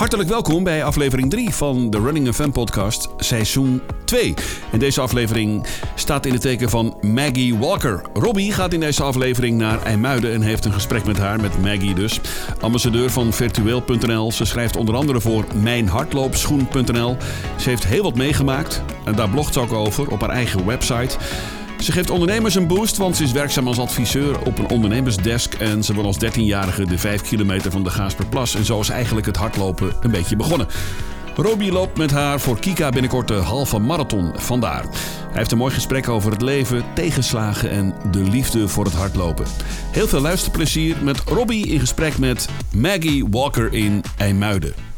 Hartelijk welkom bij aflevering 3 van de Running FM podcast, seizoen 2. En deze aflevering staat in het teken van Maggie Walker. Robbie gaat in deze aflevering naar IJmuiden en heeft een gesprek met haar, met Maggie dus. Ambassadeur van virtueel.nl. Ze schrijft onder andere voor mijnhardloopschoen.nl. Ze heeft heel wat meegemaakt en daar blogt ze ook over op haar eigen website. Ze geeft ondernemers een boost, want ze is werkzaam als adviseur op een ondernemersdesk. En ze won als 13-jarige de 5 kilometer van de Gaasperplas. En zo is eigenlijk het hardlopen een beetje begonnen. Robbie loopt met haar voor Kika binnenkort de halve marathon. Vandaar. Hij heeft een mooi gesprek over het leven, tegenslagen en de liefde voor het hardlopen. Heel veel luisterplezier met Robbie in gesprek met Maggie Walker in IJmuiden.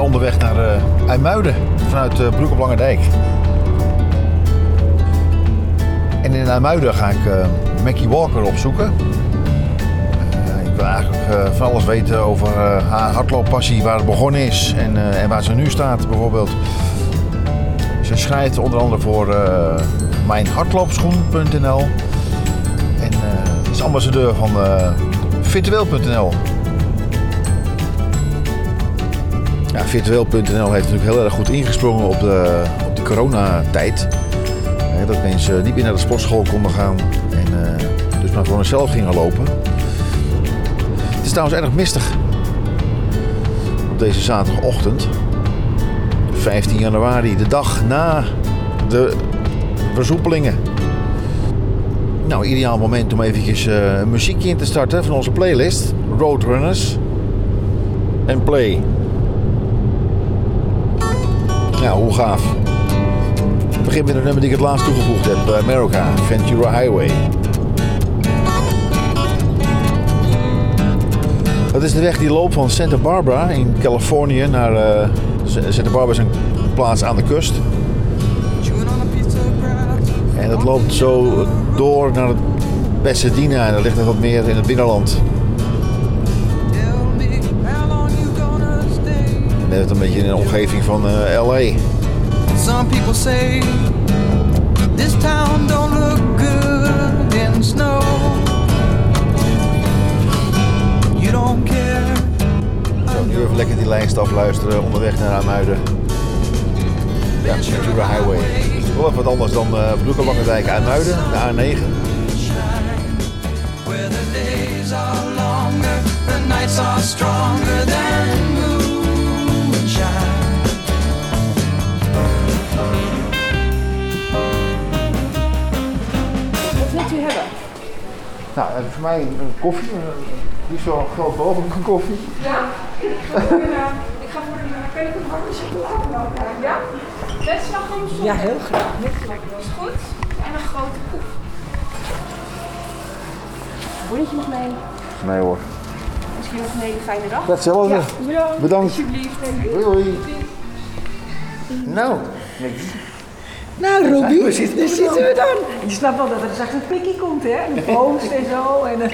Onderweg naar uh, IJmuiden vanuit uh, Broek op Lange Dijk. En in IJmuiden ga ik uh, Mackie Walker opzoeken. ik wil eigenlijk van alles weten over haar hardlooppassie, waar het begonnen is en, en waar ze nu staat bijvoorbeeld. Ze schrijft onder andere voor mijnhardloopschoen.nl en is ambassadeur van virtueel.nl. Ja, virtueel.nl heeft natuurlijk heel erg goed ingesprongen op de, op de coronatijd. dat mensen niet meer naar de sportschool konden gaan en uh, dus maar voor zichzelf gingen lopen. Het is trouwens erg mistig op deze zaterdagochtend. 15 januari, de dag na de versoepelingen. Nou, ideaal moment om eventjes uh, een muziekje in te starten van onze playlist. Roadrunners. En play. Ja, hoe gaaf. Ik begin met een nummer die ik het laatst toegevoegd heb. America, Ventura Highway. Dat is de weg die loopt van Santa Barbara in Californië naar... Uh, Santa Barbara is een plaats aan de kust. En dat loopt zo door naar Pasadena. En dat ligt nog wat meer in het binnenland. Net een beetje in de omgeving van uh, LA. Some people say this town don't look good in snow. You don't care. Nu even lekker die lijst afluisteren onderweg naar Amuiden. Ja, Ventura Highway. Wel even wat anders dan uh, Broekenlangendijk Amuiden, de A9. Where the days are longer, the nights are stronger than Nou, en voor mij een koffie, niet zo groot mogelijk een koffie. Ja, ik ga voor de, ik ga voor de, kan ik een warme chocolade? Ja? Met slagroom Ja, heel graag. Met slagroom. Is goed. En een grote koek. Bonnetje nog mee? Nee hoor. Misschien nog een hele fijne dag. Hetzelfde. Ja, bedankt. bedankt. Alsjeblieft. Hoi hoi. Nou, nou, Robbie, daar zitten we dan. Je snapt wel dat er straks een pikkie komt, hè? Een post en zo. En,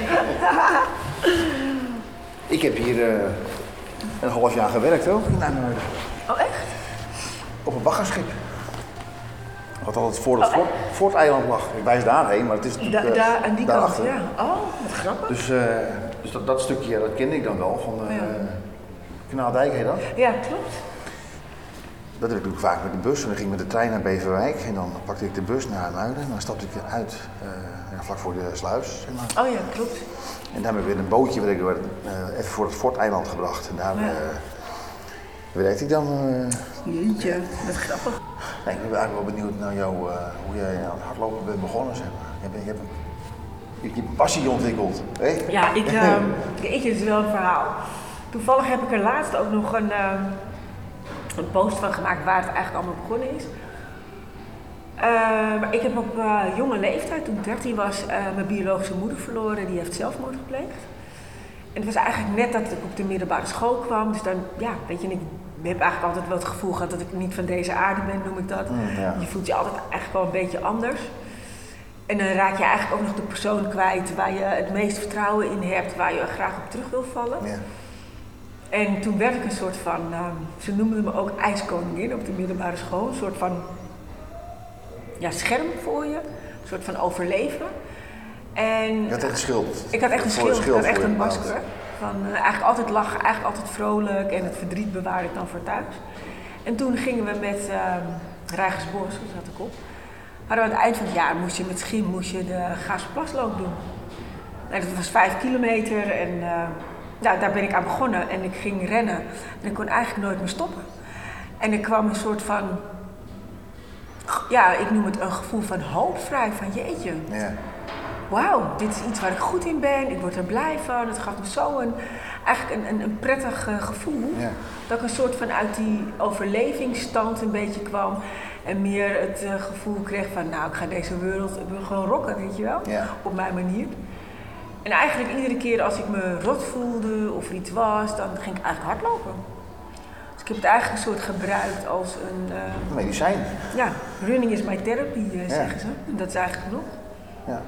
ik heb hier uh, een half jaar gewerkt ook in Nijmegen. Oh, echt? Op een baggerschip. Wat altijd voor het oh, fort, eiland lag. Ik wijs daarheen, maar het is da, uh, daar aan die kant, ja. Oh, wat grappig. Dus, uh, dus dat, dat, stukje, dat kende ik dan wel van ja. Kanaaldijk heet dat? Ja, klopt. Dat heb ik ook vaak met de bus. En dan ging ik met de trein naar Beverwijk en dan pakte ik de bus naar Muiden. En dan stapte ik eruit uh, vlak voor de sluis. Zeg maar. Oh ja, klopt. En daar heb ik weer een bootje werd ik uh, even voor het Forteiland gebracht. En daar ja. uh, werkte ik dan. Jeetje, wat grappig. Nee, ik ben eigenlijk wel benieuwd naar jou, hoe jij aan het hardlopen bent begonnen. Zeg maar. je, hebt, je, hebt een, je, passie ontwikkeld. Hè? Ja, ik, uh, ik, het is wel een verhaal. Toevallig heb ik er laatst ook nog een een post van gemaakt waar het eigenlijk allemaal begonnen is. Uh, maar ik heb op uh, jonge leeftijd, toen ik 13 was, uh, mijn biologische moeder verloren. Die heeft zelfmoord gepleegd. En het was eigenlijk net dat ik op de middelbare school kwam. Dus dan, ja, weet je, ik heb eigenlijk altijd wel het gevoel gehad dat ik niet van deze aarde ben, noem ik dat. Mm, ja. Je voelt je altijd eigenlijk wel een beetje anders. En dan raak je eigenlijk ook nog de persoon kwijt waar je het meest vertrouwen in hebt, waar je graag op terug wil vallen. Ja. En toen werd ik een soort van, uh, ze noemden me ook ijskoningin op de middelbare school. Een soort van ja, scherm voor je, een soort van overleven. Je had echt een schild. Ik had echt een Voor schild, ik had echt een masker. Van, eh, eigenlijk altijd lachen, eigenlijk altijd vrolijk en het verdriet bewaarde ik dan voor thuis. En toen gingen we met ehm Rijgersbos, zo zat ik op. Hadden we aan het eind van het jaar moest je met moest je de Gaasplasloop doen. Nou, dat was vijf kilometer en eh, nou, daar ben ik aan begonnen en ik ging rennen. En ik kon eigenlijk nooit meer stoppen. En er kwam een soort van, ja, ik noem het een gevoel van hoop vrij. Van jeetje, Ja. wauw, dit is iets waar ik goed in ben, ik word er blij van. Het gaf me zo een, eigenlijk een, een, een prettig eh, gevoel. Ja. Dat ik een soort van uit die overlevingsstand een beetje kwam. En meer het eh, gevoel kreeg van, nou, ik ga deze wereld gewoon rocken, weet je wel. Ja. Op mijn manier. En eigenlijk iedere keer als ik me rot voelde of er iets was, dan ging ik eigenlijk hardlopen. Dus ik heb het eigenlijk een soort gebruikt als een, eh, Medicijn. ja, running is my therapy, eh, Ja. zeggen ze. En dat is eigenlijk genoeg. Ja.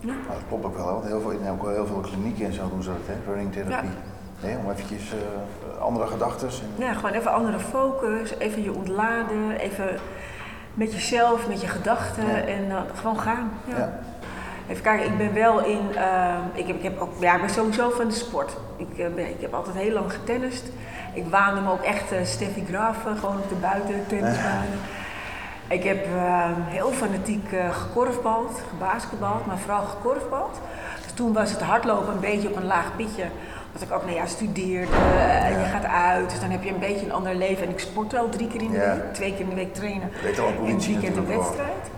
Ja. Nou, dat klopt ook wel, want heel veel, in ook wel heel veel klinieken en zo doen ze dat, hè? running therapie. Nee, om eventjes eh, andere gedachten. En... Ja, gewoon even andere focus, even je ontladen, even met jezelf, met je gedachten Ja. en gewoon gaan. Ja. Ja. Even kijken, ik ben wel in, ehm, ik, heb, ik, heb ook, ja, ik ben sowieso van de sport. Ik, eh, ben, ik heb altijd heel lang getennist. Ik waande me ook echt uh, Steffi Graf, eh, gewoon op de buitentennisbanen. Ik heb ehm, heel fanatiek eh, gekorfbald, gebasketbald, maar vooral gekorfbald. Dus toen was het hardlopen een beetje op een laag pitje. Dat ik ook, nou ja, studeerde en je gaat uit. Dus dan heb je een beetje een ander leven. En ik sport wel drie keer in de Ja. week, twee keer in de week trainen. Weet al een en een natuurlijk wel. wedstrijd.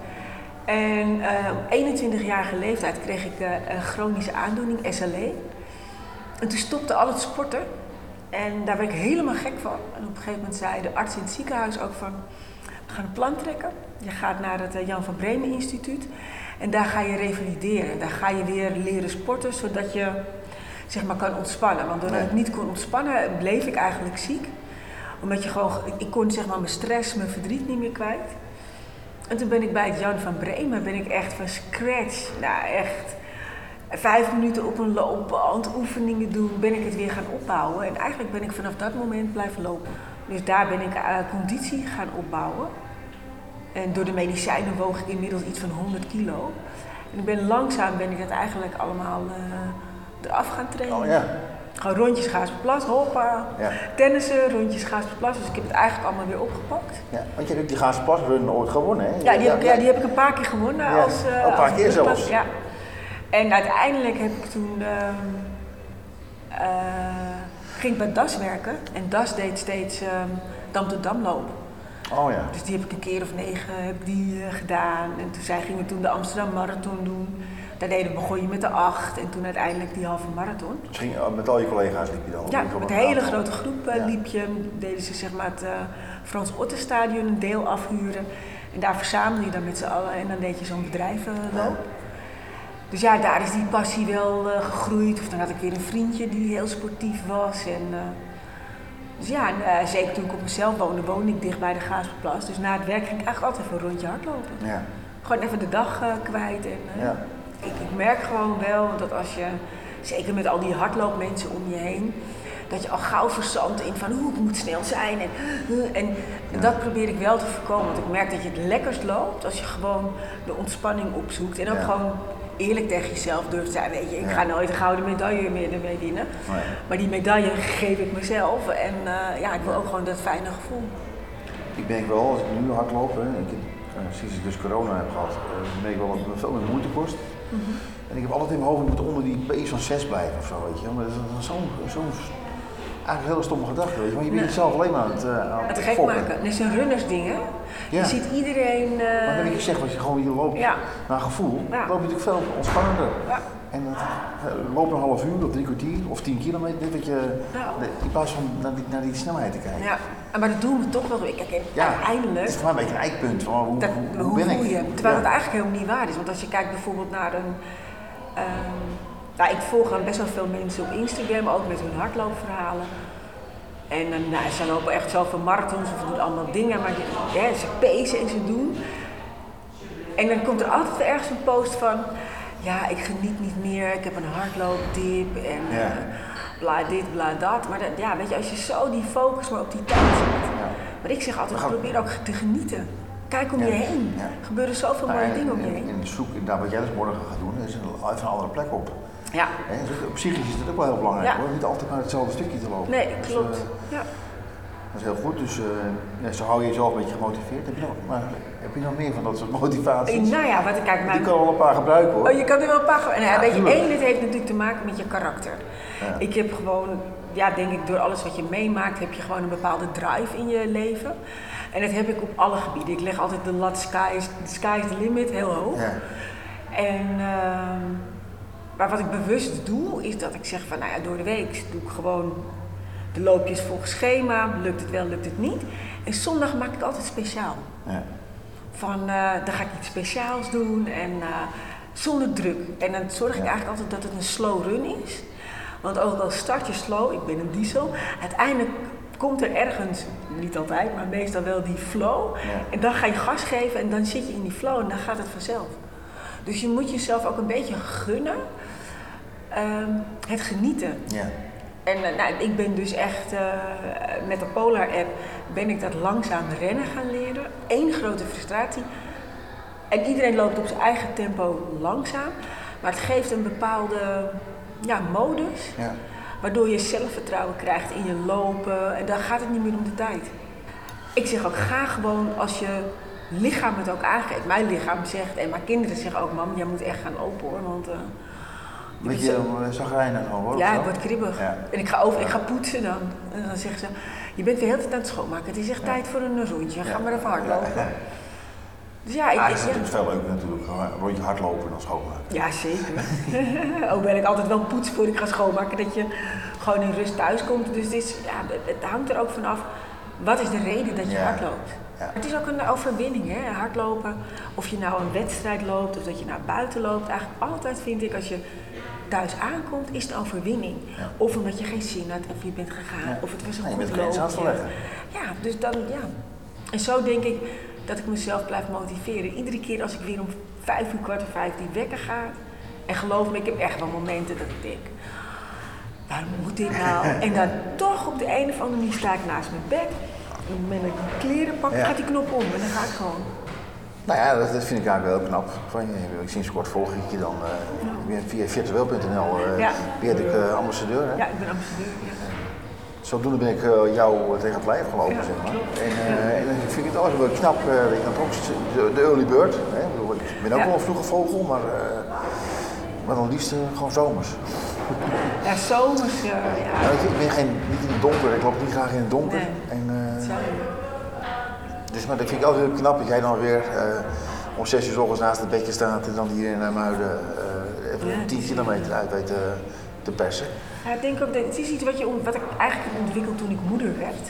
En eh, op 21-jarige leeftijd kreeg ik eh, een chronische aandoening, SLE. En toen stopte al het sporten. En daar werd ik helemaal gek van. En op een gegeven moment zei de arts in het ziekenhuis ook van... We gaan een plan trekken. Je gaat naar het eh, Jan van Bremen Instituut. En daar ga je revalideren. Daar ga je weer leren sporten, zodat je zeg maar, kan ontspannen. Want doordat Nee. ik niet kon ontspannen, bleef ik eigenlijk ziek. Omdat je gewoon... Ik, ik kon zeg maar, mijn stress, mijn verdriet niet meer kwijt. En toen ben ik bij het Jan van Bremen, ben ik echt van scratch, nou echt vijf minuten op een loopband, oefeningen doen, ben ik het weer gaan opbouwen. En eigenlijk ben ik vanaf dat moment blijven lopen. Dus daar ben ik eh, conditie gaan opbouwen. En door de medicijnen woog ik inmiddels iets van 100 kilo. En ik ben langzaam ben ik het eigenlijk allemaal eh, eraf gaan trainen. Oh. Gewoon rondjes Gaasperplas, hoppa. Ja. Tennissen, rondjes Gaasperplas. Dus ik heb het eigenlijk allemaal weer opgepakt. ja. Want je hebt die Gaanse Plasrun ooit gewonnen, hè? Ja, die heb, ik, ja, die heb ik een paar keer gewonnen. Als, eh, een paar als keer zelfs. Ja. En uiteindelijk heb ik toen... ehm, eh, ging ik bij DAS werken. En DAS deed steeds ehm, Dam tot Dam lopen. Oh ja. Dus die heb ik een keer of negen heb die, eh, gedaan. En toen zij gingen toen de Amsterdam Marathon doen. Daar deden, begon je met de acht. En toen uiteindelijk die halve marathon. Misschien eh, met al je collega's liep je dan? Ja, met een hele grote groep eh, Ja. liep je. Deden ze zeg maar het eh, Frans Ottenstadion een deel afhuren. En daar verzamelde je dan met z'n allen en dan deed je zo'n bedrijvenloop. Dus ja, daar is die passie wel eh, gegroeid. Of dan had ik weer een vriendje die heel sportief was. En, eh, dus ja, en, eh, zeker toen ik op mezelf woonde, woonde ik dicht bij de Gaasperplas. Dus na het werk ging ik eigenlijk altijd even een rondje hardlopen. Ja. Gewoon even de dag eh, kwijt. En, eh, Ja. Ik, ik merk gewoon wel dat als je, zeker met al die hardloopmensen om je heen, dat je al gauw verzandt in van hoe ik moet snel zijn. En, en dat probeer ik wel te voorkomen. Want ik merk dat je het lekkerst loopt als je gewoon de ontspanning opzoekt. En ook Ja. gewoon eerlijk tegen jezelf durft te zijn. Weet je, ik Ja. ga nooit een gouden medaille meer ermee winnen. Nee. Maar die medaille geef ik mezelf. En eh, ja, ik wil ook gewoon dat fijne gevoel. Ik merk wel, als ik nu hardloop, hè, ik, eh, sinds ik dus corona heb gehad, eh, merk ik wel dat het me veel meer moeite kost. Mhm. En ik heb altijd in mijn hoofd, ik moet onder die pace van 6 blijven of zo, weet je. Maar dat is zo'n, eigenlijk een hele stomme gedachte, weet je. Want je bent jezelf alleen maar aan het, uh, aan Het gek fokken. maken. Dat is een runnersding, hè? Ja. Je ziet iedereen... eh, Maar dan heb je gezegd, als je gewoon hier loopt Ja. naar gevoel, Ja. loop je natuurlijk veel ontspannender. En dat, eh, loop een half uur of drie kwartier of tien kilometer, net wat je, Ja. in plaats van naar die, naar die snelheid te kijken. Ja, maar dat doen we toch wel. Kijk, en Ja, uiteindelijk... Het is mij een beetje een eikpunt van hoe, Dat, hoe, hoe, ben ik? je? Terwijl het eigenlijk helemaal niet waar is. Want als je kijkt bijvoorbeeld naar een. ehm, nou, ik volg dan best wel veel mensen op Instagram, ook met hun hardloopverhalen. En dan, nou, ze lopen echt zoveel marathons of doen allemaal dingen, maar ja, ze pacen en ze doen. En dan komt er altijd ergens een post van. Ja, ik geniet niet meer, ik heb een hardloopdip en Ja. eh, bla dit, bla dat. Maar dat, ja, weet je, als je zo die focus maar op die tijd zet. Ja. Maar ik zeg altijd, probeer ook te genieten. Kijk om je heen. Ja. Er gebeuren zoveel Nou, mooie en- dingen om je en- heen. En zoek inderdaad wat jij dus morgen gaat doen, is een, een andere plek op. Ja, Hè, dus psychisch is het ook wel heel belangrijk hoor. Niet altijd naar hetzelfde stukje te lopen. nee, Dus, klopt. eh, Ja. Dat is heel goed. Dus eh, ja, zo hou je jezelf een beetje gemotiveerd. Heb je nog, maar heb je nog meer van dat soort motivaties? Nou ja, wat ik kijk, Die mijn... kan wel een paar gebruiken hoor. Oh, je kan er wel een paar... ge- En, ja, weet je, één, dit heeft natuurlijk te maken met je karakter. Ja. Ik heb gewoon, ja, denk ik, door alles wat je meemaakt, heb je gewoon een bepaalde drive in je leven. En dat heb ik op alle gebieden. Ik leg altijd de lat sky is, the sky is the limit heel hoog. Ja. En, ehm, maar wat ik bewust doe, is dat ik zeg van, nou ja, door de week doe ik gewoon de loopjes volgens schema. Lukt het wel, lukt het niet. En zondag maak ik altijd speciaal. Ja. Van, eh, dan ga ik iets speciaals doen en eh, zonder druk. En dan zorg ik Ja. eigenlijk altijd dat het een slow run is. Want ook al start je slow, ik ben een diesel, uiteindelijk komt er ergens, niet altijd, maar meestal wel die flow. Ja. En dan ga je gas geven en dan zit je in die flow en dan gaat het vanzelf. Dus je moet jezelf ook een beetje gunnen, ehm, het genieten. Ja. En eh, nou, ik ben dus echt, eh, met de Polar app, ben ik dat langzaam rennen gaan leren. Eén grote frustratie. En iedereen loopt op zijn eigen tempo langzaam. Maar het geeft een bepaalde ja, modus. Ja. Waardoor je zelfvertrouwen krijgt in je lopen. En dan gaat het niet meer om de tijd. Ik zeg ook, ga gewoon als je lichaam het ook aangeeft. Mijn lichaam zegt, en mijn kinderen zeggen ook, mam, jij moet echt gaan lopen hoor. Want eh, je bent Beetje uh, zagrijnig gewoon hoor. ja, ik zo? word kribbig. Ja. En ik ga, over, ik ga poetsen dan. En dan zeggen ze, je bent de tijd aan het schoonmaken. Het is echt tijd voor een rondje. Ga maar even hardlopen. Dus ja, ik, Ah, het is natuurlijk veel leuker natuurlijk. Een rondje hardlopen dan schoonmaken. ja, zeker. Ook ben ik altijd wel poetsen voor ik ga schoonmaken. Dat je gewoon in rust thuis komt. Dus het, is, ja, het hangt er ook vanaf. Wat is de reden dat je Ja. hardloopt? Ja. Het is ook een overwinning, hè? hardlopen. Of je nou een wedstrijd loopt of dat je naar buiten loopt. Eigenlijk altijd vind ik als je thuis aankomt, is het een overwinning. Ja. Of omdat je geen zin had, of je bent gegaan, Ja. of het was een goed loopje. Ja, dus dan, ja. En zo denk ik dat ik mezelf blijf motiveren. Iedere keer als ik weer om vijf uur, kwart over vijf die wekker gaat. En geloof me, ik heb echt wel momenten dat ik denk, waarom moet dit nou? En dan toch op de een of andere manier sta ik naast mijn bed. Op het moment dat ik mijn kleren pak, Ja. gaat die knop om en dan ga ik gewoon. Nou ja, dat, dat vind ik eigenlijk wel heel knap. Van je. Ik sinds kort volg ik je dan eh, via virtueel.nl. eh Ja. ben ik eh, ambassadeur. Hè? Ja, ik ben ambassadeur. Ja. Zodoende ben ik eh, jou tegen het lijf gelopen, Ja, zeg maar. En, eh, en dan vind ik het altijd wel knap eh, dat je dan toch de, de early bird. Hè? Ik, bedoel, ik ben ook wel een vroege vogel, maar, eh, maar dan liefst eh, gewoon zomers. Ja, zomers, eh, ja. Je, ik ben geen, niet in het donker, ik loop niet graag in het donker. Nee. En, eh. Dus maar dat vind ik altijd heel knap dat jij dan weer eh, om zes uur s ochtends naast het bedje staat en dan hier in Muiden eh even Ja, 10 dat is- kilometer uit weet te, persen. Ja, ik denk ook dat het is iets wat, je, wat ik eigenlijk heb ontwikkeld toen ik moeder werd.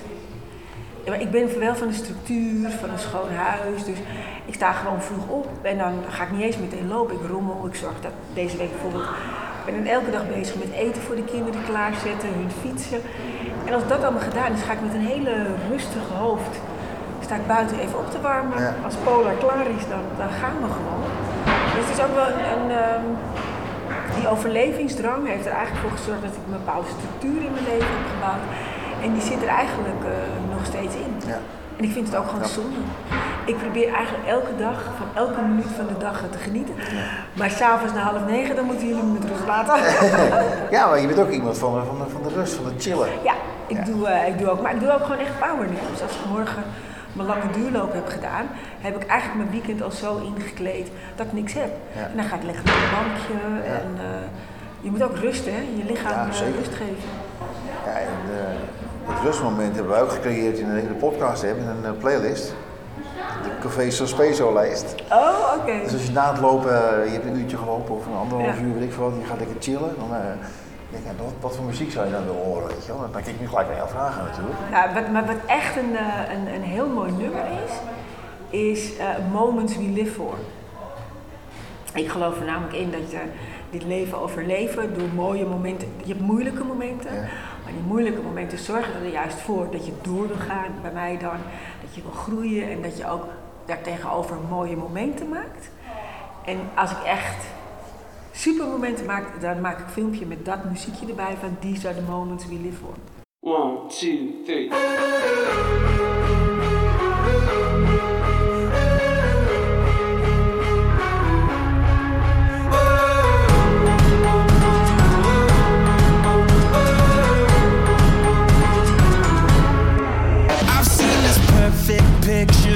Ja, maar ik ben wel van de structuur, van een schoon huis. Dus ik sta gewoon vroeg op en dan ga ik niet eens meteen lopen. Ik rommel, ik zorg dat deze week bijvoorbeeld. Ik ben dan elke dag bezig met eten voor de kinderen klaarzetten, hun fietsen. En als dat allemaal gedaan is, ga ik met een hele rustige hoofd. Sta ik buiten even op te warmen. Ja. Als Polar klaar is, dan, dan gaan we gewoon. Dus het is ook wel een. een ehm, die overlevingsdrang heeft er eigenlijk voor gezorgd dat ik een bepaalde structuur in mijn leven heb gebouwd. En die zit er eigenlijk eh, nog steeds in. Ja. En ik vind het ook gewoon Ja. zonde. Ik probeer eigenlijk elke dag, van elke minuut van de dag te genieten. Maar s'avonds na half negen, dan moeten jullie me met rust laten. Ja, maar je bent ook iemand van, de- van, de, van de rust, van het chillen. ja, ik, Ja. Doe, eh, ik doe ook, maar ik doe ook gewoon echt powernaps. Als ik morgen mijn lange duurloop heb gedaan, heb ik eigenlijk mijn weekend al zo ingekleed dat ik niks heb. Ja. En dan ga ik liggen op een bankje en eh, je moet ook rusten, hè? je lichaam Ja, eh, zeker. rust geven. Ja, en eh, het rustmoment hebben wij ook gecreëerd in de hele podcast, hè, met een playlist. De Café Sospeso lijst. Oh, oké. Dus als je na het lopen, je hebt een uurtje gelopen of een anderhalf uur, weet ik veel, je gaat lekker chillen. Dan denk ik, ja, wat, wat voor muziek zou je dan willen horen, weet je wel? Dan kijk ik nu gelijk naar jou vragen natuurlijk. Nou, wat, maar wat echt een, eh, een, een heel mooi nummer is, is eh, Moments We Live For. Ik geloof er namelijk in dat je dit leven overleven door mooie momenten. Je hebt moeilijke momenten, Ja. maar die moeilijke momenten zorgen er juist voor dat je door wil gaan, bij mij dan. Dat je wil groeien en dat je ook daartegenover mooie momenten maakt. En als ik echt super momenten maak, daar maak ik een filmpje met dat muziekje erbij van These are the moments we live for. One, two, three. I've seen this perfect picture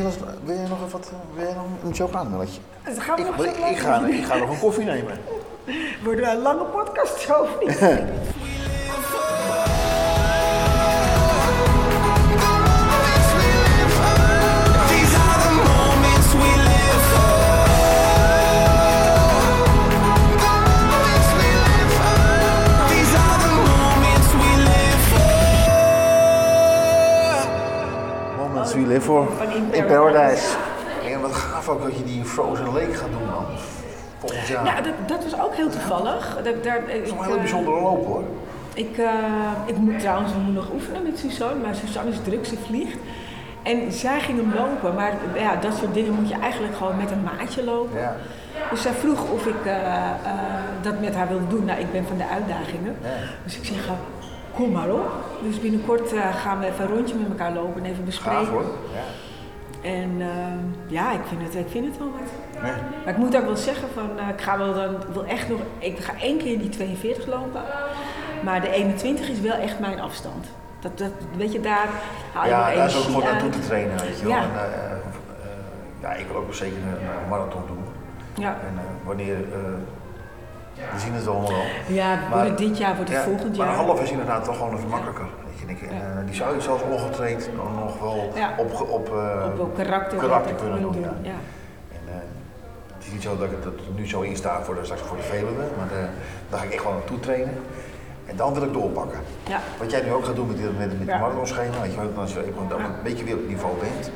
Gilles, wil jij nog, wat, eh, wil jij nog een chocolademelletje? Dus gaan we ik, nog ik, ik, ga, ik ga nog een koffie nemen. Wordt een lange podcast, of niet? Moments we live for. Van In In Paradise. En wat gaaf ook dat je die Frozen Lake gaat doen dan. Volgend jaar. Ja, dat, dat was ook heel toevallig. Dat, daar, dat is wel een hele eh, bijzondere loop hoor. Ik, eh, ik moet trouwens ik moet nog oefenen met Suzanne, maar Suzanne is druk, ze vliegt. En zij ging hem lopen, maar ja, dat soort dingen moet je eigenlijk gewoon met een maatje lopen. Ja. Dus zij vroeg of ik eh, dat met haar wilde doen. Nou, ik ben van de uitdagingen. Ja. Dus ik zeg, kom maar op. Dus binnenkort eh, gaan we even een rondje met elkaar lopen en even bespreken. Hoor. Ja. En eh, ja, ik vind, het, ik vind het wel wat. Nee. Maar ik moet ook wel zeggen van, eh, ik ga wel dan, ik wil echt nog, ik ga één keer die 42 lopen. Maar de 21 is wel echt mijn afstand. Dat, dat, weet je, daar haal je Ja, daar is ook gewoon naartoe uit. te trainen, weet je wel. Ja. En, eh, ja, ik wil ook zeker een, marathon doen. Ja, En wanneer, we zien het allemaal wel. ja Maar- wordt het dit jaar, wordt het Ja, volgend maar jaar. een half is inderdaad toch gewoon even makkelijker. Weet je. En eh, die zou je zelfs ongetraind nog wel op, op, eh, op, karakter, karakter kunnen doen. Ja. En, eh, het is niet zo dat ik het er nu zo in sta voor de, straks voor de Veluwe, maar daar ga ik echt gewoon naartoe trainen. En dan wil ik doorpakken. Ja. Wat jij nu ook gaat doen met, die- met, met Ja. marathonschema, weet je als je een beetje weer op het niveau bent.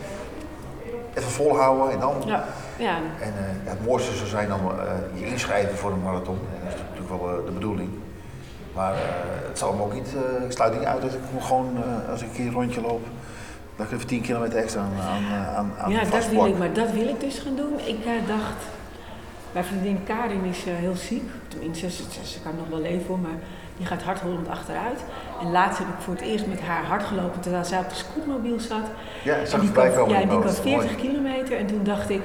Even volhouden en dan. Ja. Ja. En eh, ja, het mooiste zou zijn dan eh, je inschrijven voor een marathon. En dat is natuurlijk wel eh, de bedoeling. Maar het zal me ook niet, ik sluit niet uit dat ik gewoon, als ik een keer een rondje loop, dat ik even 10 kilometer extra aan, aan, aan, aan ja, dat wil ik, maar dat wil ik dus gaan doen. Ik dacht, mijn vriendin Karin is heel ziek. Tenminste, ze, ze, ze kan nog wel leven hoor, maar die gaat hardhollend achteruit. En laatst heb ik voor het eerst met haar hard gelopen terwijl zij op de scootmobiel zat. Ja, zag En die kan, ja, die kan post. Mooi. 40 kilometer. En toen dacht ik,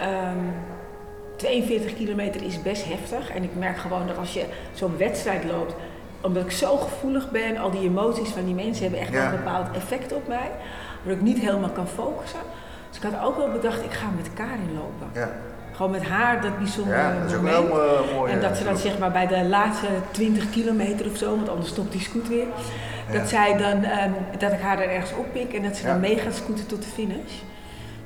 ehm, 42 kilometer is best heftig. En ik merk gewoon dat als je zo'n wedstrijd loopt, omdat ik zo gevoelig ben, al die emoties van die mensen hebben echt wel Ja. een bepaald effect op mij. Waardoor ik niet helemaal kan focussen. Dus ik had ook wel bedacht, ik ga met Karin lopen. Ja, Gewoon met haar dat bijzondere ja dat is ook een moment. heel eh, mooi. En dat eh, ze dan zeg maar bij de laatste 20 kilometer of zo, want anders stopt die scoot weer. Dat, zij dan, ehm, dat ik haar er ergens oppik en dat ze dan mee gaat scooten tot de finish.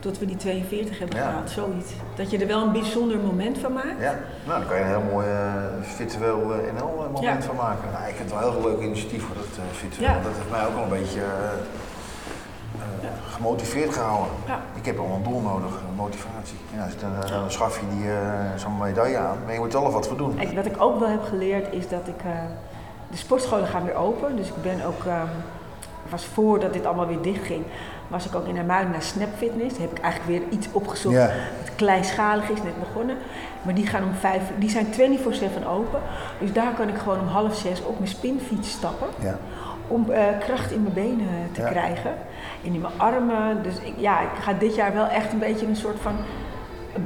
Tot we die 42 hebben Ja. gehaald, zoiets. Dat je er wel een bijzonder moment van maakt. Ja, nou, daar kan je een heel mooi eh, virtueel eh, NL-moment Ja. van maken. Nou, ik vind het wel een heel leuk initiatief voor dat uh, virtueel. Ja. Dat heeft mij ook wel een beetje eh, eh, gemotiveerd gehouden. Ja. Ik heb wel een doel nodig, een motivatie. Ja, dus dan, eh, dan schaf je die, eh, zo'n medaille aan, maar je moet er wel wat voor doen. En wat ik ook wel heb geleerd is dat ik. eh, de sportscholen gaan weer open. Dus ik ben ook. ehm, was voordat dit allemaal weer dicht ging, was ik ook in Hermuiden naar Snap Fitness. Daar heb ik eigenlijk weer iets opgezocht. Ja. Het kleinschalig is net begonnen. Maar die gaan om vijf. Die zijn 24-7 open. Dus daar kan ik gewoon om half zes op mijn spinfiets stappen. Ja. Om eh, kracht in mijn benen te Ja. krijgen. En in mijn armen. Dus ik, ja, ik ga dit jaar wel echt een beetje een soort van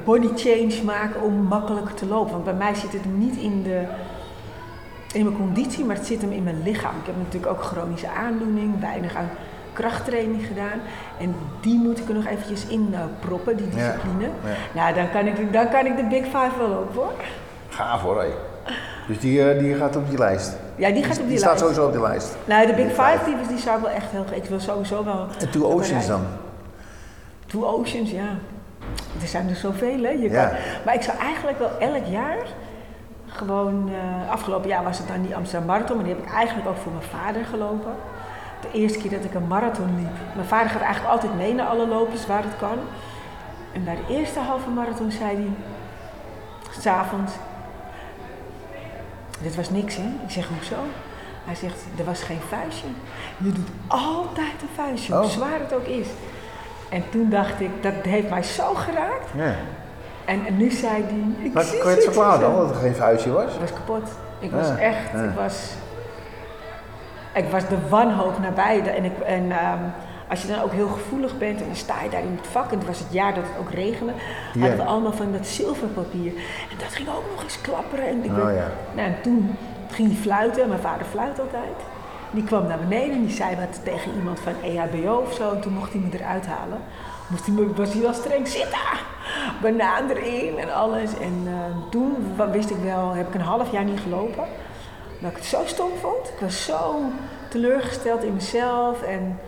body change maken om makkelijker te lopen. Want bij mij zit het niet in, de, in mijn conditie, maar het zit hem in mijn lichaam. Ik heb natuurlijk ook chronische aandoening, weinig aan krachttraining gedaan. En die moet ik er nog eventjes in eh, proppen, die discipline. Ja. Nou, dan kan, ik, dan kan ik de Big Five wel op hoor. Gaaf hoor, hé. Dus die, eh, die gaat op die lijst. Ja, die gaat op die, Die staat lijst. sowieso op die lijst. Nou, de Big Big Five, Five. die, die zou wel echt heel... Ik wil sowieso wel... En Two Oceans dan? Two Oceans, ja. Er zijn er zoveel, hè. Je Ja. kan, maar ik zou eigenlijk wel elk jaar gewoon... eh, afgelopen jaar was het dan die Amsterdam Marathon, maar die heb ik eigenlijk ook voor mijn vader gelopen. De eerste keer dat ik een marathon liep. Mijn vader gaat eigenlijk altijd mee naar alle lopers waar het kan. En bij de eerste halve marathon zei hij... S'avonds... Dit was niks, hè? Ik zeg, hoezo? Hij zegt, er was geen vuistje. Je doet altijd een vuistje, hoe Oh. zwaar het ook is. En toen dacht ik, dat heeft mij zo geraakt. Ja. En, en nu zei hij, ik Maar zie kan je het verklaren dan, dat er geen vuistje was? Ik was kapot. Ik was echt, ja. ik was... Ik was de wanhoop nabij. En, ik, en ehm, als je dan ook heel gevoelig bent en dan sta je daar in het vak. En het was het jaar dat het ook regende. Ja. Hadden we allemaal van dat zilverpapier. En dat ging ook nog eens klapperen. En, ik Oh, ja. nou, en toen ging hij fluiten. Mijn vader fluit altijd. Die kwam naar beneden en die zei wat tegen iemand van EHBO of zo. En toen mocht hij me eruit halen. Moest hij me, was hij wel streng, zit daar! Banaan erin en alles. En eh, toen wist ik wel, heb ik een half jaar niet gelopen. Dat ik het zo stom vond. Ik was zo teleurgesteld in mezelf. En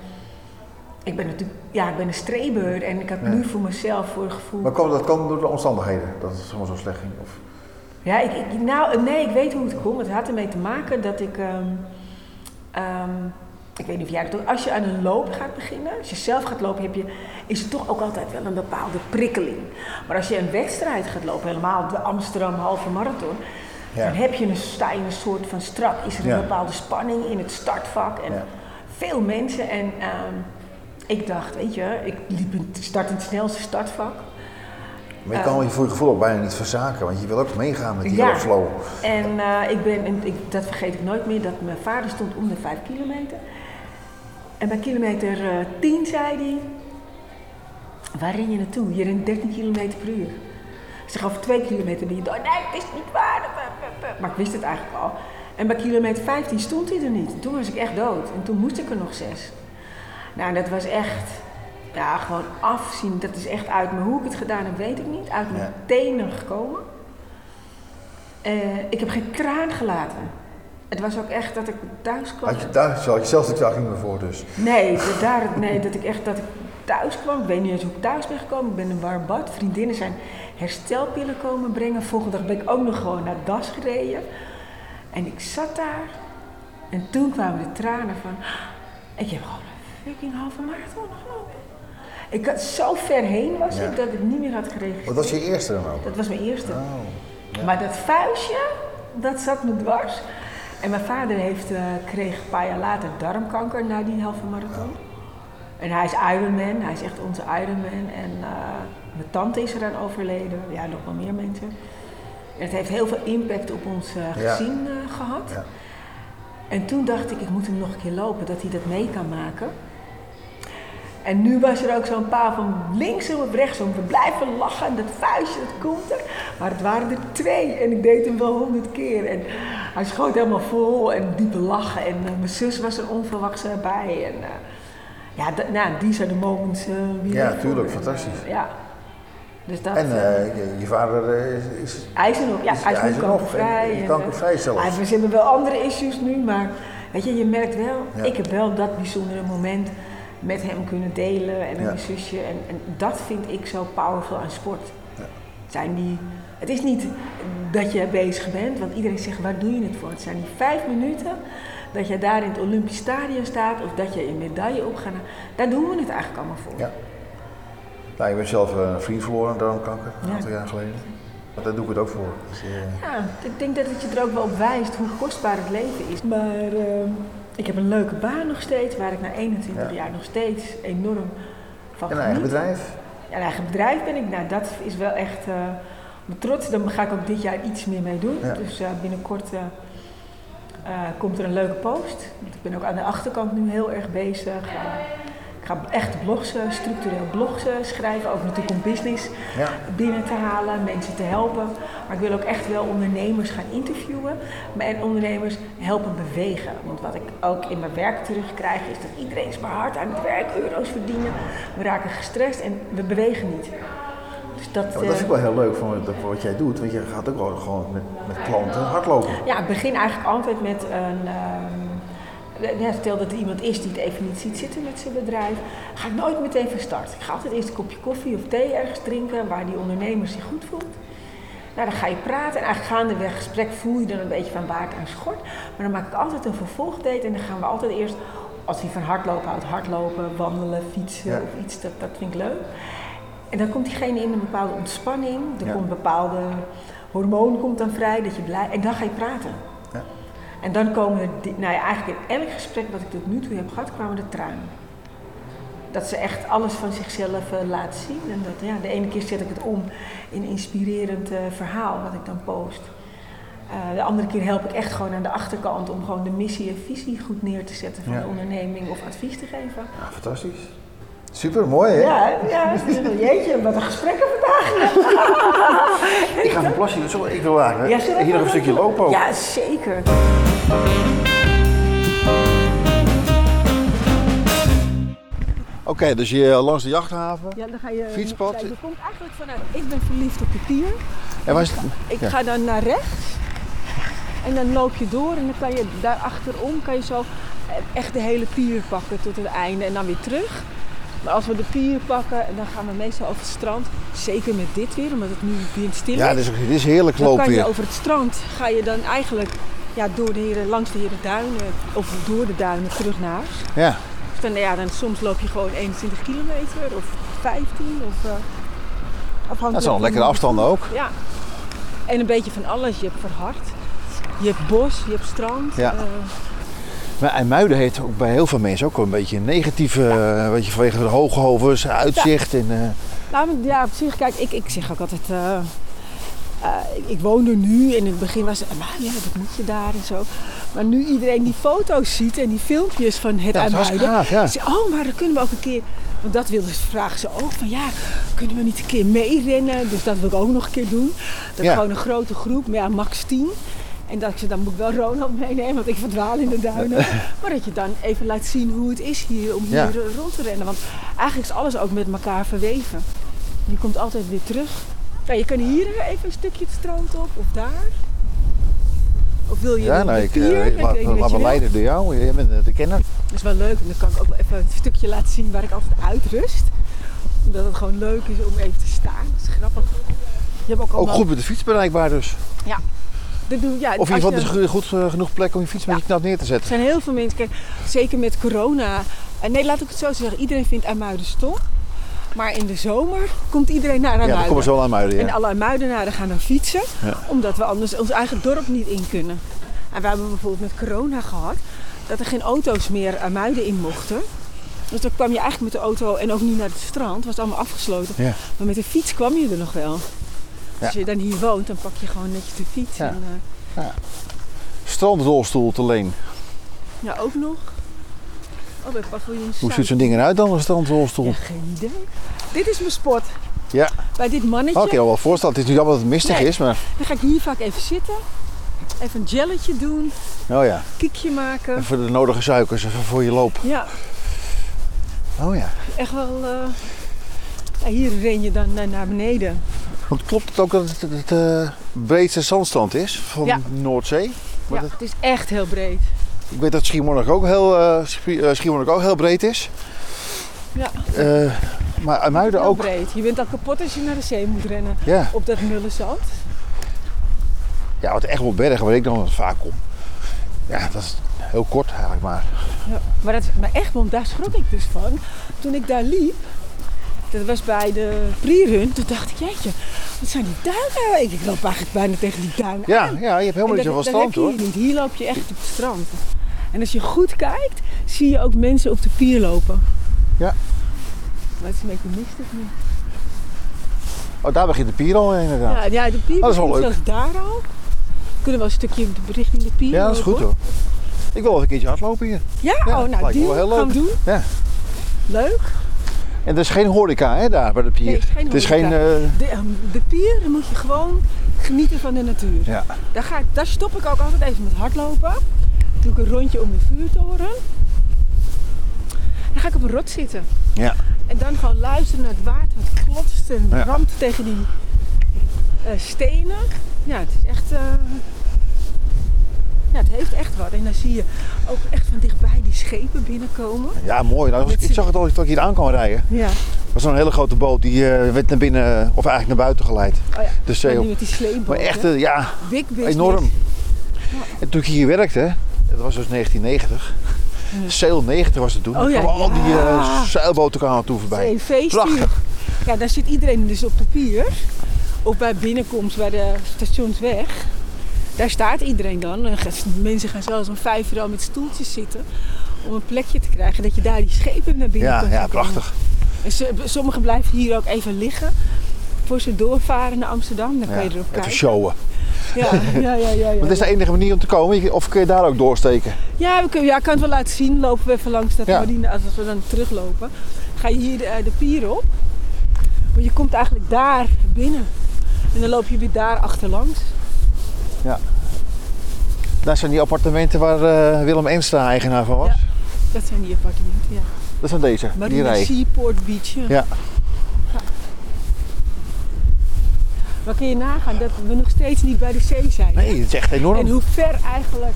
ik ben natuurlijk, ja, ik ben een streber. En ik had Ja. nu voor mezelf voor het gevoel. Maar kwam, dat kwam door de omstandigheden, dat het gewoon zo slecht ging? Of? Ja, ik, ik- nou, nee, ik weet hoe het komt. Het had ermee te maken dat ik. ehm, ehm, ik weet niet of jij dat doet. Als je aan een loop gaat beginnen, als je zelf gaat lopen, heb je, is het toch ook altijd wel een bepaalde prikkeling. Maar als je een wedstrijd gaat lopen, helemaal de Amsterdam halve marathon, Ja. dan heb je een, sta je in een soort van strak. Is er een Ja. bepaalde spanning in het startvak en Ja. veel mensen. En ehm, ik dacht, weet je, ik liep in, start in het snelste startvak. Maar je kan je voor je gevoel ook bijna niet verzaken, want je wil ook meegaan met die Ja. flow. En eh, ik ben, en ik, dat vergeet ik nooit meer, dat mijn vader stond om de vijf kilometer. En bij kilometer eh 10 zei hij, waar ren je naartoe? Je rent 13 kilometer per uur. Zeg, over twee kilometer ben je door. Nee, het is niet waar. Maar ik wist het eigenlijk al. En bij kilometer 15 stond hij er niet. En toen was ik echt dood. En toen moest ik er nog zes. Nou, dat was echt, ja, gewoon afzien. Dat is echt uit me. Hoe ik het gedaan heb, weet ik niet. Uit mijn Ja. tenen gekomen. Eh, ik heb geen kraan gelaten. Het was ook echt dat ik thuis kwam. Had je, daar had je zelfs de dag niet meer voor dus. Nee, dat, daar, nee, dat ik echt dat ik thuis kwam. Ik weet niet eens hoe ik thuis ben gekomen. Ik ben in een warm bad. Vriendinnen zijn herstelpillen komen brengen. Volgende dag ben ik ook nog gewoon naar Das gereden. En ik zat daar. En toen kwamen de tranen van... Ik heb gewoon een fucking halve marathon gelopen. Ik had zo ver heen was Ja. ik dat ik niet meer had geregistreerd. Wat was je eerste dan ook? Dat was mijn eerste. Oh. Maar dat vuistje, dat zat me dwars. En mijn vader heeft, eh, kreeg een paar jaar later darmkanker na die halve marathon. En hij is Ironman, hij is echt onze Ironman. En eh, mijn tante is eraan overleden, ja, nog wel meer mensen. En het heeft heel veel impact op ons Ja. gezin eh, gehad. Ja. En toen dacht ik, ik moet hem nog een keer lopen, dat hij dat mee kan maken. En nu was er ook zo'n paar van linksom of rechtsom. We blijven lachen en dat vuistje, dat komt er. Maar het waren er twee en ik deed hem wel honderd keer. En hij schoot helemaal vol en diepe lachen. En mijn zus was er onverwachts bij. En, ja, nou, die zijn de moments wie Ja, tuurlijk, fantastisch. ja. Dus dat, En eh, eh, je, je vader is, is, hij is er nog, ja, is- hij is nu nog. kankervrij. En- kankervrij zelfs. hij- We hebben wel andere issues nu, maar weet je, je merkt wel, Ja. ik heb wel dat bijzondere moment met hem kunnen delen en Ja. mijn zusje. En, en dat vind ik zo powerful aan sport. Zijn die, het is niet dat je bezig bent, want iedereen zegt waar doe je het voor? Het zijn die vijf minuten dat je daar in het Olympisch Stadion staat of dat je een medaille op gaat. Daar doen we het eigenlijk allemaal voor. Ja. Nou, je bent zelf eh, een vriend verloren aan darmkanker, een Ja. aantal jaar geleden. Daar doe ik het ook voor. Dus, eh, Ja, ik denk dat het je er ook wel op wijst hoe kostbaar het leven is. Maar eh, ik heb een leuke baan nog steeds, waar ik na 21 Ja. jaar nog steeds enorm van en een eigen bedrijf. Een eigen bedrijf ben ik. Nou, dat is wel echt uh, trots. Daar ga ik ook dit jaar iets meer mee doen. Ja. Dus uh, binnenkort uh, komt er een leuke post. Want ik ben ook aan de achterkant nu heel erg bezig. Ik ga echt blogs, structureel blogs schrijven, ook natuurlijk om business Ja. binnen te halen, mensen te helpen. Maar ik wil ook echt wel ondernemers gaan interviewen en ondernemers helpen bewegen. Want wat ik ook in mijn werk terugkrijg is dat iedereen is maar hard aan het werk, euro's verdienen. We raken gestrest en we bewegen niet. Dus dat, Ja, dat vind ik wel heel leuk van wat- wat jij doet, want je gaat ook wel gewoon met, met klanten hardlopen. Ja, ik begin eigenlijk altijd met een. Ehm, ja, stel dat er iemand is die het even niet ziet zitten met zijn bedrijf, ga ik nooit meteen van start. Ik ga altijd eerst een kopje koffie of thee ergens drinken waar die ondernemer zich goed voelt. Nou, dan ga je praten en eigenlijk gaandeweg gesprek voel je dan een beetje van waar het aan schort. Maar dan maak ik altijd een vervolgdate en dan gaan we altijd eerst, als hij van hardlopen houdt, hardlopen, wandelen, fietsen Ja. of iets, dat, dat vind ik leuk. En dan komt diegene in een bepaalde ontspanning, er Ja. komt een bepaalde hormoon komt dan vrij, dat je blij, en dan ga je praten. En dan komen er, die- nou ja, eigenlijk in elk gesprek wat ik tot nu toe heb gehad, kwamen de tranen. Dat ze echt alles van zichzelf eh, laat zien. En dat, ja, de ene keer zet ik het om in een inspirerend eh, verhaal wat ik dan post. Eh, de andere keer help ik echt gewoon aan de achterkant om gewoon de missie en visie goed neer te zetten van Ja. de onderneming of advies te geven. Ja, fantastisch. Super mooi, hè? Ja, ja jeetje, wat een gesprekken vandaag. ik ga van plasje, dus ik wil waar. ja, hier nog een stukje lopen. Ook. Ja, zeker. Oké, dus je eh, langs de jachthaven, ja, dan ga je, eh, fietspad. Ja, je komt eigenlijk vanuit, ik ben verliefd op de pier. En waar is het? Ik ga dan naar rechts en dan loop je door en dan kan je daar achterom kan je zo eh, echt de hele pier pakken tot het einde en dan weer terug. Maar als we de pier pakken, dan gaan we meestal over het strand. Zeker met dit weer, omdat het nu windstil is. Ja, dit is, dit is heerlijk dan kan je over het strand, ga je dan eigenlijk ja, door de heren, langs de Herenduinen of door de duinen terug naar huis. Ja. Dus dan, ja, dan soms loop je gewoon 21 kilometer of 15 of uh, afhankelijk. Dat is wel een lekkere afstanden ook. Ja. En een beetje van alles. Je hebt verhard, je hebt bos, je hebt strand. Ja. eh, Maar IJmuiden heeft ook bij heel veel mensen ook wel een beetje een negatieve, eh, weet je, vanwege de hoge hovens, uitzicht en... eh, Nou, maar ja, op zich, kijk, ik, ik zeg ook altijd. eh, eh, ik, woon er nu en in het begin was het, maar ja, wat moet je daar en zo. Maar nu iedereen die foto's ziet en die filmpjes van het Ja, IJmuiden. gaaf, ja. ze- Oh, maar dan kunnen we ook een keer. Want dat wilden ze, vragen ze ook van ja, kunnen we niet een keer meerennen? Dus dat wil ik ook nog een keer doen. Dat Ja. gewoon een grote groep, maar ja, max 10. En dat ik ze, dan moet ik wel Ronald meenemen, want ik verdwaal in de duinen. Maar dat je dan even laat zien hoe het is hier om hier Ja. eh, rond te rennen. Want eigenlijk is alles ook met elkaar verweven. Je komt altijd weer terug. Ja, je kan hier even een stukje het strand op of daar. Of wil je ja, nou, ik, eh, Ik laat, laat je me leiden door jou. Jij bent eh, de kenner. Dat is wel leuk. En dan kan ik ook even een stukje laten zien waar ik altijd uitrust. Omdat het gewoon leuk is om even te staan. Dat is grappig. Je hebt ook Ook allemaal... goed met de fiets bereikbaar dus. Dit doe, ja, Of in ieder geval, het goed, eh, genoeg plek om je fiets met Ja. je knap neer te Er zetten. zijn heel veel mensen, kijk, zeker met corona. En nee, laat ik het zo zeggen. Iedereen vindt IJmuiden stom. Maar in de zomer komt iedereen naar Ja, IJmuiden. dan komen ze wel aan Muiden. En Ja. alle IJmuidenaren gaan dan fietsen. Ja. Omdat we anders ons eigen dorp niet in kunnen. En we hebben bijvoorbeeld met corona gehad. Dat er geen auto's meer IJmuiden in mochten. Dus dan kwam je eigenlijk met de auto en ook niet naar het strand. was allemaal afgesloten. Ja. Maar met de fiets kwam je er nog wel. Ja. als je dan hier woont, dan pak je gewoon netjes de fiets. Ja. En, eh, Strandrolstoel te leen. ja, ook nog. Oh, bij paviljoen Hoe ziet zo'n ding eruit dan, een strandrolstoel? Ja, geen idee. Dit is mijn sport. Ja. Bij dit mannetje. Oké, kan wel voorstellen. Het is nu jammer dat het mistig Nee. is, maar... Dan ga ik hier vaak even zitten. Even een jelletje doen. Oh ja, Kiekje maken. even de nodige suikers even voor je loop. Ja, Oh ja. echt wel. eh, ja, hier ren je dan eh, naar beneden. Want klopt het ook dat het het, het eh, breedste zandstrand is van Ja. Noordzee? Ja, het is echt heel breed. ik weet dat Schiermonnikoog ook, heel, eh, eh, Schiermonnikoog ook heel breed is. Ja, Eh, maar IJmuiden heel ook. breed. Je bent al kapot als je naar de zee moet rennen. Ja. Op dat mulle zand. ja, wat Egmond Bergen, waar ik dan vaak kom. Ja, dat is heel kort eigenlijk maar. Ja. Maar, dat, maar Egmond, daar schrok ik dus van. Toen ik daar liep, dat was bij de pre-run, toen dacht ik, jeetje, wat zijn die duinen? Ik, ik loop eigenlijk bijna tegen die duinen Ja, aan. ja je hebt helemaal niet zoveel strand hoor. hier niet. Hier loop je echt op het strand. En als je goed kijkt, zie je ook mensen op de pier lopen. Ja. Maar het is een beetje mistig nu. Oh, daar begint de pier al inderdaad. Ja, ja de pier dat is wel leuk. zelfs daar al. We kunnen wel een stukje richting de pier Ja, dat is goed hoor. Ik wil wel een keertje hardlopen hier. Ja, Ja, oh, nou, die gaan we doen. Ja. Leuk. En er is geen horeca hè, daar bij de pier. Nee, het is geen het is geen... horeca. eh, De, ehm, de pier, dan moet je gewoon genieten van de natuur. ja. Daar, ga ik, daar stop ik ook altijd even met hardlopen. Dan doe ik een rondje om de vuurtoren. Dan ga ik op een rot zitten. Ja. En dan gewoon luisteren naar het water wat klotst en Ja. ramt tegen die eh, stenen. Ja, het is echt... eh, ja, het heeft echt wat. En dan zie je ook echt van dichtbij die schepen binnenkomen. ja, mooi. Nou, ik zag het al toen ik hier aan kwam rijden. Ja. Was zo'n hele grote boot die eh, werd naar binnen, of eigenlijk naar buiten geleid. Oh ja. De zee met die sleepboot. Maar echt, eh, ja, Big business. enorm. En toen ik hier werkte, dat was dus 1990. Sail 90 was het toen. Oh ja, al die eh, zeilboten kwamen toe voorbij. Prachtig. Ja, daar zit iedereen dus op de pier. Of bij binnenkomst bij de stationsweg. Daar staat iedereen dan. En Mensen gaan zelfs om vijf uur al met stoeltjes zitten. Om een plekje te krijgen dat je daar die schepen naar binnen Ja, kan ja, prachtig. En sommigen blijven hier ook even liggen. Voor ze doorvaren naar Amsterdam. Dan kan je erop even kijken. showen. Ja, ja, ja, ja, ja, dat is de enige manier om te komen. Of kun je daar ook doorsteken? Ja, we kunnen, ja, ik kan het wel laten zien. Lopen we even langs dat Ja. marine, als we dan teruglopen. Ga je hier de, eh, de pier op. Maar je komt eigenlijk daar binnen. En dan loop je weer daar achterlangs. Daar zijn die appartementen waar eh, Willem Enstra eigenaar van was. Ja. Dat zijn die appartementen, ja. Dat zijn deze, die Marina rij. Seaport Beach. Ja. Ja. Maar kun je nagaan dat we nog steeds niet bij de zee zijn? Nee, het is echt enorm. En hoe ver eigenlijk,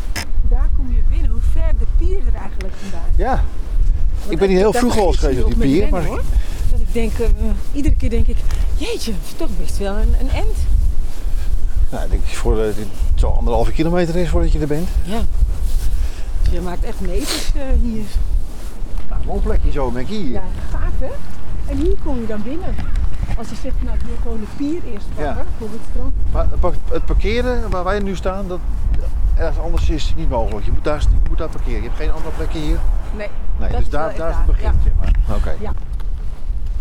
daar kom je binnen, hoe ver de pier er eigenlijk vandaan. Ja. Ik ben hier heel vroeg al geweest op die pier. Maar hoor. Dat ik denk, eh, iedere keer denk ik, jeetje, toch best wel een, een end. Nou, ik denk voor, het zo anderhalve kilometer is voordat je er bent. Ja. Dus je maakt echt meters eh, hier. Nou, mooi plekje zo, ik hier. Ja, gaaf hè? En hier kom je dan binnen. Als je zegt, nou ik wil gewoon de pier eerst pakken, Ja. voor het strand. Maar het parkeren waar wij nu staan, dat ergens anders is niet mogelijk. Je moet daar, je moet daar parkeren. Je hebt geen andere plekje hier. Nee, Nee, dus daar, daar is het begin, ja. zeg maar. Oké. Ja.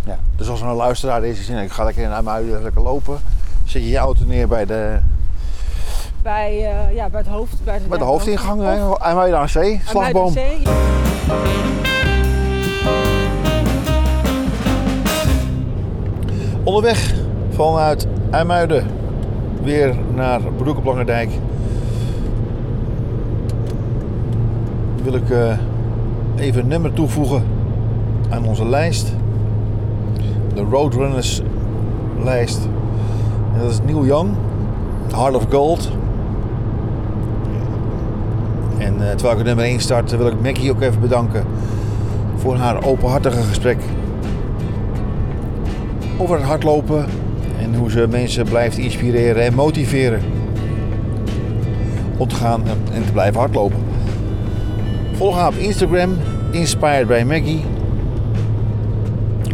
Ja. Dus als er een luisteraar is die zegt, ik ga lekker in IJmuiden lekker lopen. Zet je je auto neer bij de, bij, eh, ja, bij het hoofd. Bij de, bij de hoofdingang, IJmuiden aan zee, aan slagboom. Onderweg vanuit IJmuiden weer naar Broek op Langendijk. Wil ik eh, even een nummer toevoegen aan onze lijst. De Roadrunners lijst. Dat is Neil Young, Heart of Gold. En eh, terwijl ik nummer 1 start, wil ik Maggie ook even bedanken voor haar openhartige gesprek over het hardlopen en hoe ze mensen blijft inspireren en motiveren om te gaan en te blijven hardlopen. Volg haar op Instagram, Inspired by Maggie,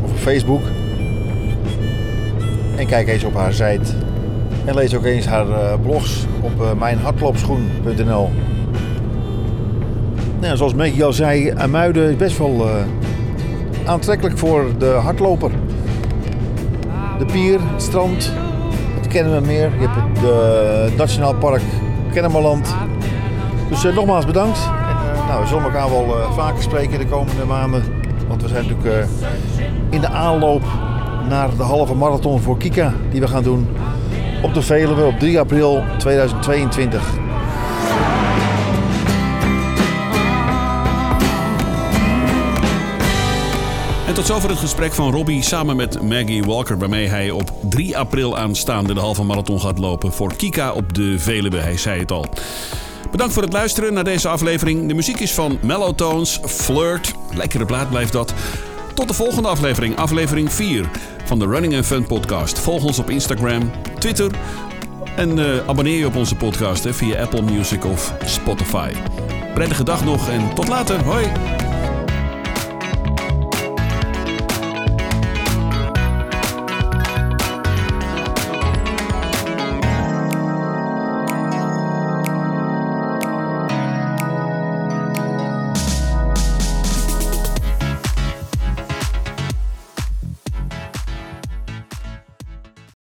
of op Facebook. En kijk eens op haar site. En lees ook eens haar eh, blogs op eh, mijnhardloopschoen.nl. Nou, zoals Maggie al zei, Amuiden is best wel eh, aantrekkelijk voor de hardloper. De pier, het strand, het Kennemermeer. Je hebt het Nationaal Park Kennemerland. Dus nogmaals bedankt. Nou, we zullen elkaar wel vaker spreken de komende maanden. Want we zijn natuurlijk in de aanloop naar de halve marathon voor Kika die we gaan doen op de Veluwe op 3 april 2022. En tot zover het gesprek van Robbie samen met Maggie Walker, waarmee hij op 3 april aanstaande de halve marathon gaat lopen voor Kika op de Veluwe. Hij zei het al. Bedankt voor het luisteren naar deze aflevering. De muziek is van Mellowtones, Flirt. Lekkere plaat blijft dat. Tot de volgende aflevering, aflevering 4 van de Running and Fun podcast. Volg ons op Instagram, Twitter en eh, abonneer je op onze podcast hè, via Apple Music of Spotify. Prettige dag nog en tot later. Hoi!